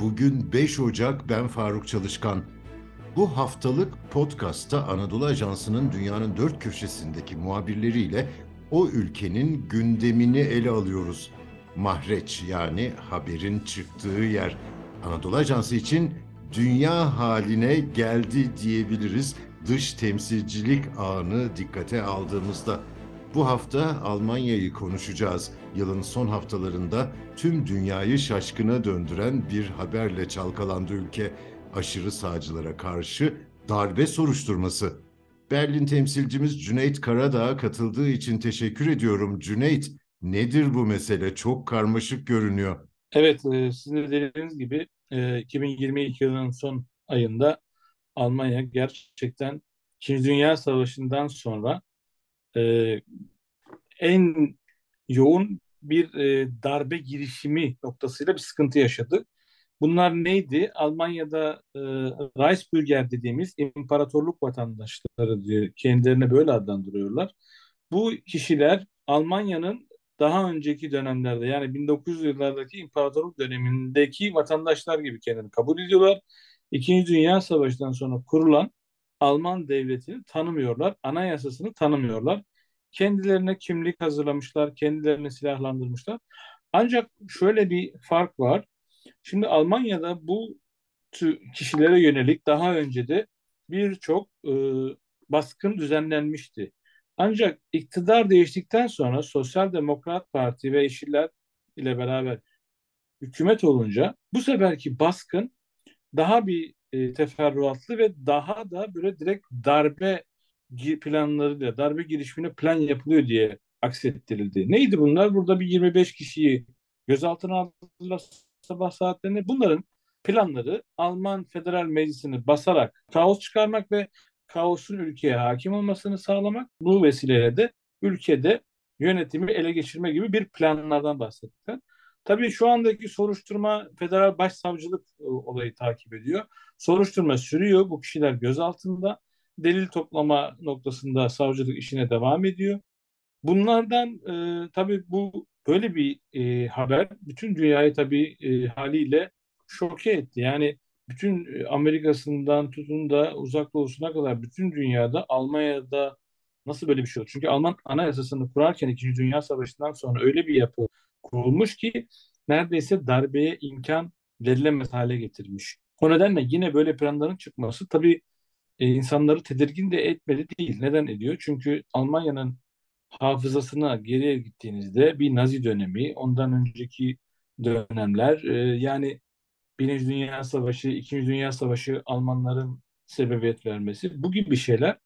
Bugün 5 Ocak ben Faruk Çalışkan. Bu haftalık podcast'ta Anadolu Ajansı'nın dünyanın dört köşesindeki muhabirleriyle o ülkenin gündemini ele alıyoruz. Mahreç yani haberin çıktığı yer. Anadolu Ajansı için dünya haline geldi diyebiliriz dış temsilcilik ağını dikkate aldığımızda. Bu hafta Almanya'yı konuşacağız. Yılın son haftalarında tüm dünyayı şaşkına döndüren bir haberle çalkalandı ülke. Aşırı sağcılara karşı darbe soruşturması. Berlin temsilcimiz Cüneyt Karadağ'a katıldığı için teşekkür ediyorum. Cüneyt, nedir bu mesele? Çok karmaşık görünüyor. Evet, e, sizin de dediğiniz gibi e, 2022 yılının son ayında Almanya gerçekten İkinci Dünya Savaşı'ndan sonra e, en yoğun bir e, darbe girişimi noktasıyla bir sıkıntı yaşadı. Bunlar neydi? Almanya'da e, Reichsbürger dediğimiz imparatorluk vatandaşları diyor. Kendilerini böyle adlandırıyorlar. Bu kişiler Almanya'nın daha önceki dönemlerde yani 1900 yıllardaki imparatorluk dönemindeki vatandaşlar gibi kendini kabul ediyorlar. İkinci Dünya Savaşı'ndan sonra kurulan Alman devletini tanımıyorlar, anayasasını tanımıyorlar. Kendilerine kimlik hazırlamışlar, kendilerini silahlandırmışlar. Ancak şöyle bir fark var. Şimdi Almanya'da bu kişilere yönelik daha önce de birçok e, baskın düzenlenmişti. Ancak iktidar değiştikten sonra Sosyal Demokrat Parti ve Yeşiller ile beraber hükümet olunca bu seferki baskın daha bir e, teferruatlı ve daha da böyle direkt darbe planlarıyla, darbe girişimine plan yapılıyor diye aksettirildi. Neydi bunlar? Burada bir 25 kişiyi gözaltına aldılar sabah saatlerinde. Bunların planları Alman Federal Meclisi'ni basarak kaos çıkarmak ve kaosun ülkeye hakim olmasını sağlamak. Bu vesileyle de ülkede yönetimi ele geçirme gibi bir planlardan bahsettiler. Tabii şu andaki soruşturma federal başsavcılık e, olayı takip ediyor. Soruşturma sürüyor. Bu kişiler gözaltında. Delil toplama noktasında savcılık işine devam ediyor. Bunlardan e, tabii bu böyle bir e, haber bütün dünyayı tabii e, haliyle şoke etti. Yani bütün e, Amerika'sından tutun da uzak doğusuna kadar bütün dünyada Almanya'da nasıl böyle bir şey oldu? Çünkü Alman anayasasını kurarken İkinci Dünya Savaşı'ndan sonra öyle bir yapı kurulmuş ki neredeyse darbeye imkan verilemez hale getirmiş. O nedenle yine böyle planların çıkması tabii e, insanları tedirgin de etmedi değil. Neden ediyor? Çünkü Almanya'nın hafızasına geriye gittiğinizde bir Nazi dönemi, ondan önceki dönemler e, yani Birinci Dünya Savaşı, İkinci Dünya Savaşı Almanların sebebiyet vermesi bu gibi şeyler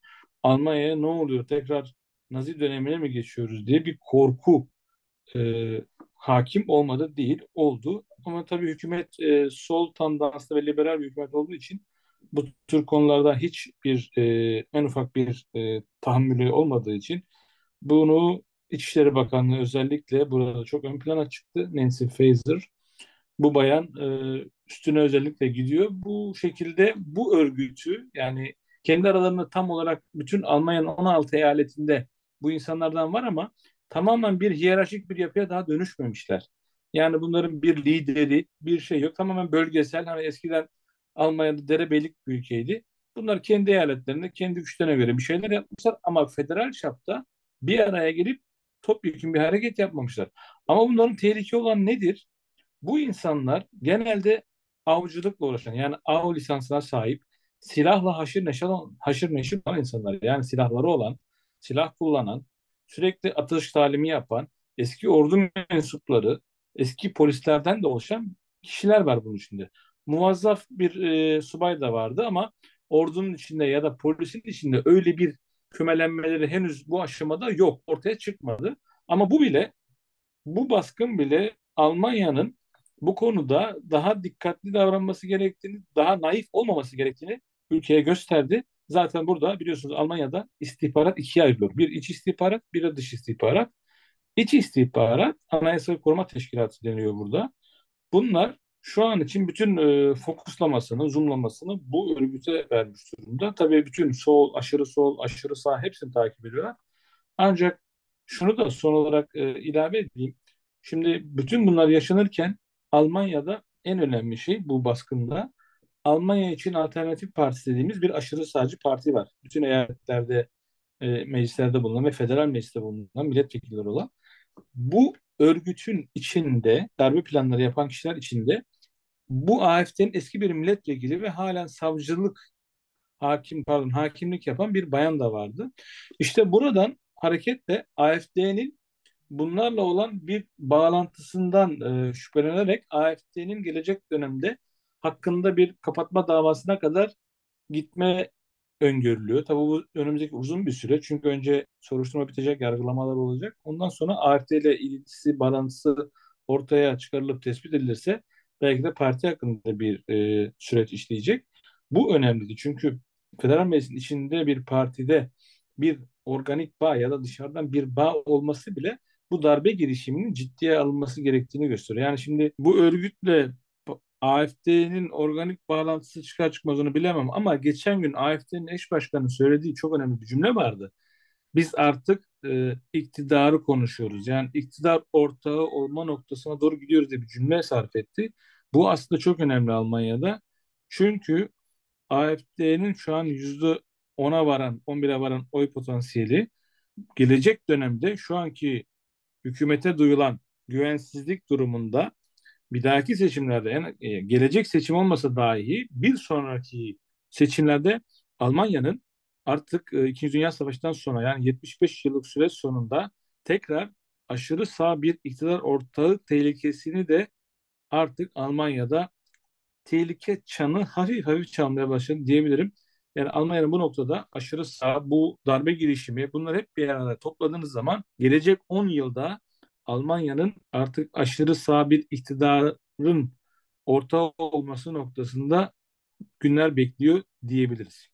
Almanya'ya ne oluyor tekrar Nazi dönemine mi geçiyoruz diye bir korku e, hakim olmadı değil, oldu. Ama tabii hükümet e, sol tandanslı ve liberal bir hükümet olduğu için bu tür konularda hiçbir e, en ufak bir e, tahammülü olmadığı için bunu İçişleri Bakanlığı özellikle burada çok ön plana çıktı. Nancy Faeser. Bu bayan e, üstüne özellikle gidiyor. Bu şekilde bu örgütü yani kendi aralarında tam olarak bütün Almanya'nın 16 eyaletinde bu insanlardan var ama tamamen bir hiyerarşik bir yapıya daha dönüşmemişler. Yani bunların bir lideri, bir şey yok. Tamamen bölgesel. Hani eskiden Almanya'da derebeylik bir ülkeydi. Bunlar kendi eyaletlerinde, kendi güçlerine göre bir şeyler yapmışlar ama federal çapta bir araya gelip topyekun bir hareket yapmamışlar. Ama bunların tehlike olan nedir? Bu insanlar genelde avcılıkla uğraşan yani av lisansına sahip silahla haşır neşir, haşır neşir olan insanlar yani silahları olan, silah kullanan, sürekli atış talimi yapan, eski ordu mensupları, eski polislerden de oluşan kişiler var bunun içinde. Muvazzaf bir e, subay da vardı ama ordunun içinde ya da polisin içinde öyle bir kümelenmeleri henüz bu aşamada yok. Ortaya çıkmadı. Ama bu bile bu baskın bile Almanya'nın bu konuda daha dikkatli davranması gerektiğini, daha naif olmaması gerektiğini ülkeye gösterdi. Zaten burada biliyorsunuz Almanya'da istihbarat ikiye ayrılıyor. Bir iç istihbarat, bir de dış istihbarat. İç istihbarat Anayasa Koruma Teşkilatı deniyor burada. Bunlar şu an için bütün e, fokuslamasını, zoomlamasını bu örgüte vermiş durumda. Tabii bütün sol, aşırı sol, aşırı sağ hepsini takip ediyorlar. Ancak şunu da son olarak e, ilave edeyim. Şimdi bütün bunlar yaşanırken Almanya'da en önemli şey bu baskında Almanya için Alternatif Partisi dediğimiz bir aşırı sağcı parti var. Bütün eyaletlerde, e, meclislerde bulunan ve federal mecliste bulunan milletvekilleri olan. Bu örgütün içinde, darbe planları yapan kişiler içinde bu AFD'nin eski bir milletvekili ve halen savcılık hakim pardon hakimlik yapan bir bayan da vardı. İşte buradan hareketle AFD'nin bunlarla olan bir bağlantısından e, şüphelenerek AFD'nin gelecek dönemde hakkında bir kapatma davasına kadar gitme öngörülüyor. Tabii bu önümüzdeki uzun bir süre. Çünkü önce soruşturma bitecek, yargılamalar olacak. Ondan sonra AFD ile ilgisi, bağlantısı ortaya çıkarılıp tespit edilirse belki de parti hakkında bir e, süreç işleyecek. Bu önemliydi. Çünkü federal meclisin içinde bir partide bir organik bağ ya da dışarıdan bir bağ olması bile bu darbe girişiminin ciddiye alınması gerektiğini gösteriyor. Yani şimdi bu örgütle AFD'nin organik bağlantısı çıkar çıkmaz onu bilemem ama geçen gün AFD'nin eş başkanı söylediği çok önemli bir cümle vardı. Biz artık e, iktidarı konuşuyoruz. Yani iktidar ortağı olma noktasına doğru gidiyoruz diye bir cümle sarf etti. Bu aslında çok önemli Almanya'da. Çünkü AFD'nin şu an yüzde ona varan, 11'e varan oy potansiyeli gelecek dönemde şu anki hükümete duyulan güvensizlik durumunda bir dahaki seçimlerde yani e, gelecek seçim olmasa dahi bir sonraki seçimlerde Almanya'nın artık e, İkinci Dünya Savaşı'ndan sonra yani 75 yıllık süreç sonunda tekrar aşırı sağ bir iktidar ortağı tehlikesini de artık Almanya'da tehlike çanı hafif hafif çalmaya başladı diyebilirim. Yani Almanya'nın bu noktada aşırı sağ, bu darbe girişimi bunları hep bir arada topladığınız zaman gelecek 10 yılda Almanya'nın artık aşırı sağ bir iktidarın ortağı olması noktasında günler bekliyor diyebiliriz.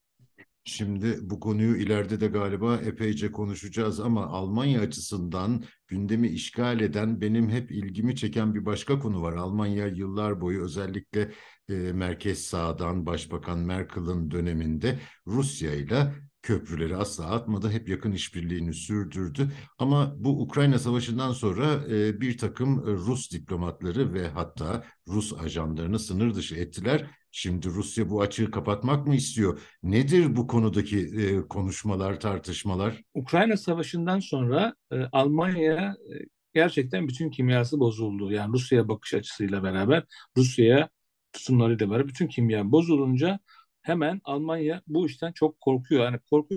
Şimdi bu konuyu ileride de galiba epeyce konuşacağız ama Almanya açısından gündemi işgal eden benim hep ilgimi çeken bir başka konu var. Almanya yıllar boyu özellikle e, merkez sağdan Başbakan Merkel'ın döneminde Rusya ile köprüleri asla atmadı. Hep yakın işbirliğini sürdürdü. Ama bu Ukrayna Savaşı'ndan sonra e, bir takım e, Rus diplomatları ve hatta Rus ajanlarını sınır dışı ettiler. Şimdi Rusya bu açığı kapatmak mı istiyor? Nedir bu konudaki e, konuşmalar, tartışmalar? Ukrayna Savaşı'ndan sonra e, Almanya e, gerçekten bütün kimyası bozuldu. Yani Rusya'ya bakış açısıyla beraber, Rusya'ya tutumlarıyla beraber bütün kimya bozulunca hemen Almanya bu işten çok korkuyor. Yani korku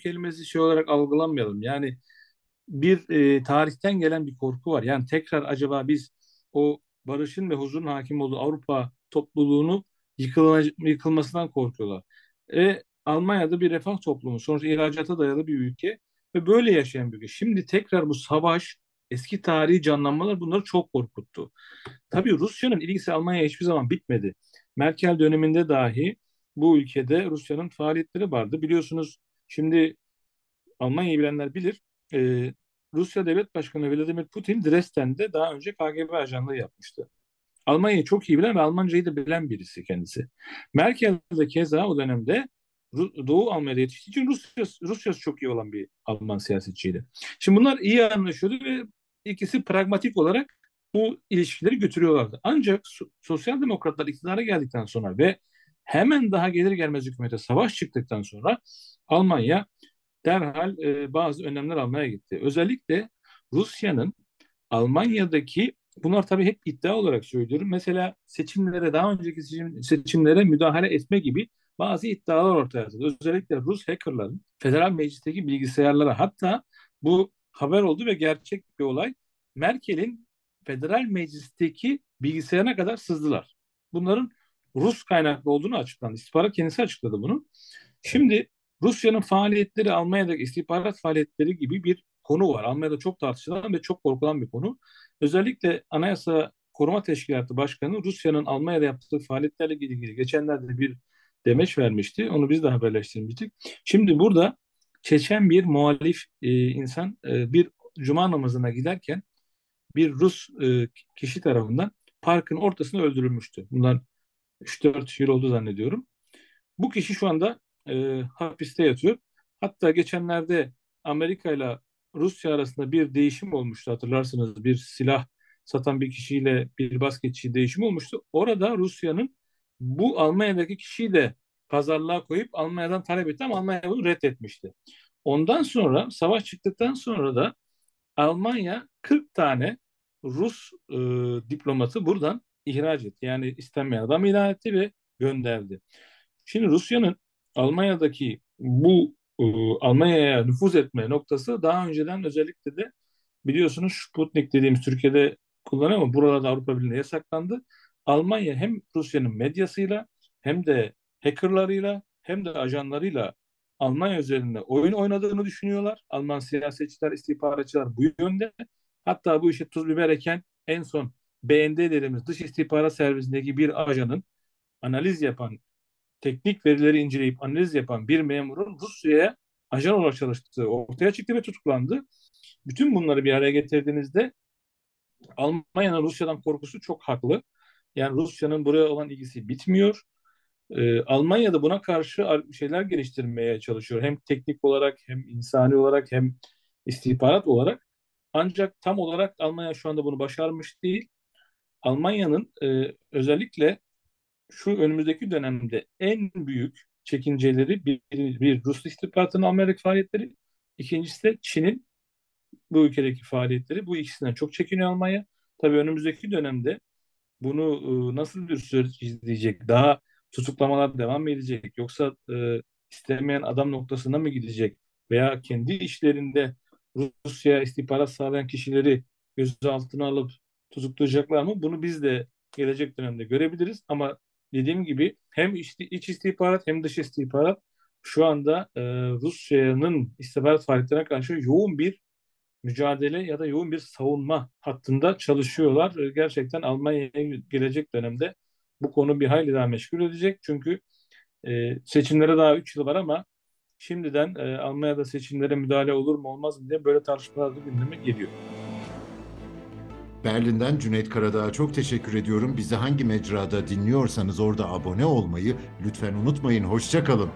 kelimesi şey olarak algılanmayalım. Yani bir e, tarihten gelen bir korku var. Yani tekrar acaba biz o barışın ve huzurun hakim olduğu Avrupa topluluğunu yıkılmasından korkuyorlar. E, Almanya'da bir refah toplumu, sonuçta ihracata dayalı bir ülke ve böyle yaşayan bir ülke. Şimdi tekrar bu savaş, eski tarihi canlanmalar bunları çok korkuttu. Tabii Rusya'nın ilgisi Almanya'ya hiçbir zaman bitmedi. Merkel döneminde dahi bu ülkede Rusya'nın faaliyetleri vardı. Biliyorsunuz şimdi Almanya'yı bilenler bilir. E, Rusya Devlet Başkanı Vladimir Putin Dresden'de daha önce KGB ajanlığı yapmıştı. Almanya'yı çok iyi bilen ve Almancayı da bilen birisi kendisi. Merkel de keza o dönemde Doğu Almanya'da yetiştiği için Rusya, Rusya'sı çok iyi olan bir Alman siyasetçiydi. Şimdi bunlar iyi anlaşıyordu ve ikisi pragmatik olarak bu ilişkileri götürüyorlardı. Ancak sosyal demokratlar iktidara geldikten sonra ve hemen daha gelir gelmez hükümete savaş çıktıktan sonra Almanya derhal e, bazı önlemler almaya gitti. Özellikle Rusya'nın Almanya'daki bunlar tabii hep iddia olarak söylüyorum. Mesela seçimlere daha önceki seçim, seçimlere müdahale etme gibi bazı iddialar ortaya atıldı. Özellikle Rus hackerların federal meclisteki bilgisayarlara hatta bu haber oldu ve gerçek bir olay. Merkel'in federal meclisteki bilgisayarına kadar sızdılar. Bunların Rus kaynaklı olduğunu açıklandı. İstihbarat kendisi açıkladı bunu. Şimdi Rusya'nın faaliyetleri Almanya'daki istihbarat faaliyetleri gibi bir konu var. Almanya'da çok tartışılan ve çok korkulan bir konu. Özellikle Anayasa Koruma Teşkilatı Başkanı Rusya'nın Almanya'da yaptığı faaliyetlerle ilgili geçenlerde bir demeç vermişti. Onu biz de haberleştirmiştik. Şimdi burada Çeçen bir muhalif e, insan e, bir cuma namazına giderken bir Rus e, kişi tarafından parkın ortasında öldürülmüştü. Bundan 3-4 yıl oldu zannediyorum. Bu kişi şu anda e, hapiste yatıyor. Hatta geçenlerde Amerika ile Rusya arasında bir değişim olmuştu hatırlarsınız. Bir silah satan bir kişiyle bir basketçi değişimi olmuştu. Orada Rusya'nın bu Almanya'daki kişiyi de pazarlığa koyup Almanya'dan talep etti ama Almanya bunu reddetmişti. Ondan sonra savaş çıktıktan sonra da Almanya 40 tane Rus e, diplomatı buradan ihraç etti. Yani istenmeyen adam ilan etti ve gönderdi. Şimdi Rusya'nın Almanya'daki bu Almanya'ya nüfuz etme noktası daha önceden özellikle de biliyorsunuz Sputnik dediğimiz Türkiye'de kullanıyor ama buralarda Avrupa Birliği'nde yasaklandı. Almanya hem Rusya'nın medyasıyla hem de hackerlarıyla hem de ajanlarıyla Almanya üzerinde oyun oynadığını düşünüyorlar. Alman siyasetçiler, istihbaratçılar bu yönde. Hatta bu işe tuz biber eken en son BND dediğimiz dış istihbarat servisindeki bir ajanın analiz yapan, teknik verileri inceleyip analiz yapan bir memurun Rusya'ya ajan olarak çalıştığı ortaya çıktı ve tutuklandı. Bütün bunları bir araya getirdiğinizde Almanya'nın Rusya'dan korkusu çok haklı. Yani Rusya'nın buraya olan ilgisi bitmiyor. Ee, Almanya da buna karşı şeyler geliştirmeye çalışıyor. Hem teknik olarak hem insani olarak hem istihbarat olarak. Ancak tam olarak Almanya şu anda bunu başarmış değil. Almanya'nın e, özellikle şu önümüzdeki dönemde en büyük çekinceleri bir, bir Rus istihbaratının Amerika faaliyetleri, ikincisi de Çin'in bu ülkedeki faaliyetleri. Bu ikisinden çok çekiniyor Almanya. Tabii önümüzdeki dönemde bunu e, nasıl bir süreç izleyecek? Daha tutuklamalar devam mı edecek? Yoksa e, istemeyen adam noktasına mı gidecek? Veya kendi işlerinde Rusya istihbarat sağlayan kişileri gözaltına alıp tutuklayacaklar mı? Bunu biz de gelecek dönemde görebiliriz. Ama dediğim gibi hem iç, istihbarat hem dış istihbarat şu anda e, Rusya'nın istihbarat faaliyetlerine karşı yoğun bir mücadele ya da yoğun bir savunma hattında çalışıyorlar. E, gerçekten Almanya'ya gelecek dönemde bu konu bir hayli daha meşgul edecek. Çünkü e, seçimlere daha 3 yıl var ama şimdiden e, Almanya'da seçimlere müdahale olur mu olmaz mı diye böyle tartışmalar da gündeme geliyor. Berlin'den Cüneyt Karadağ'a çok teşekkür ediyorum. Bizi hangi mecrada dinliyorsanız orada abone olmayı lütfen unutmayın. Hoşçakalın.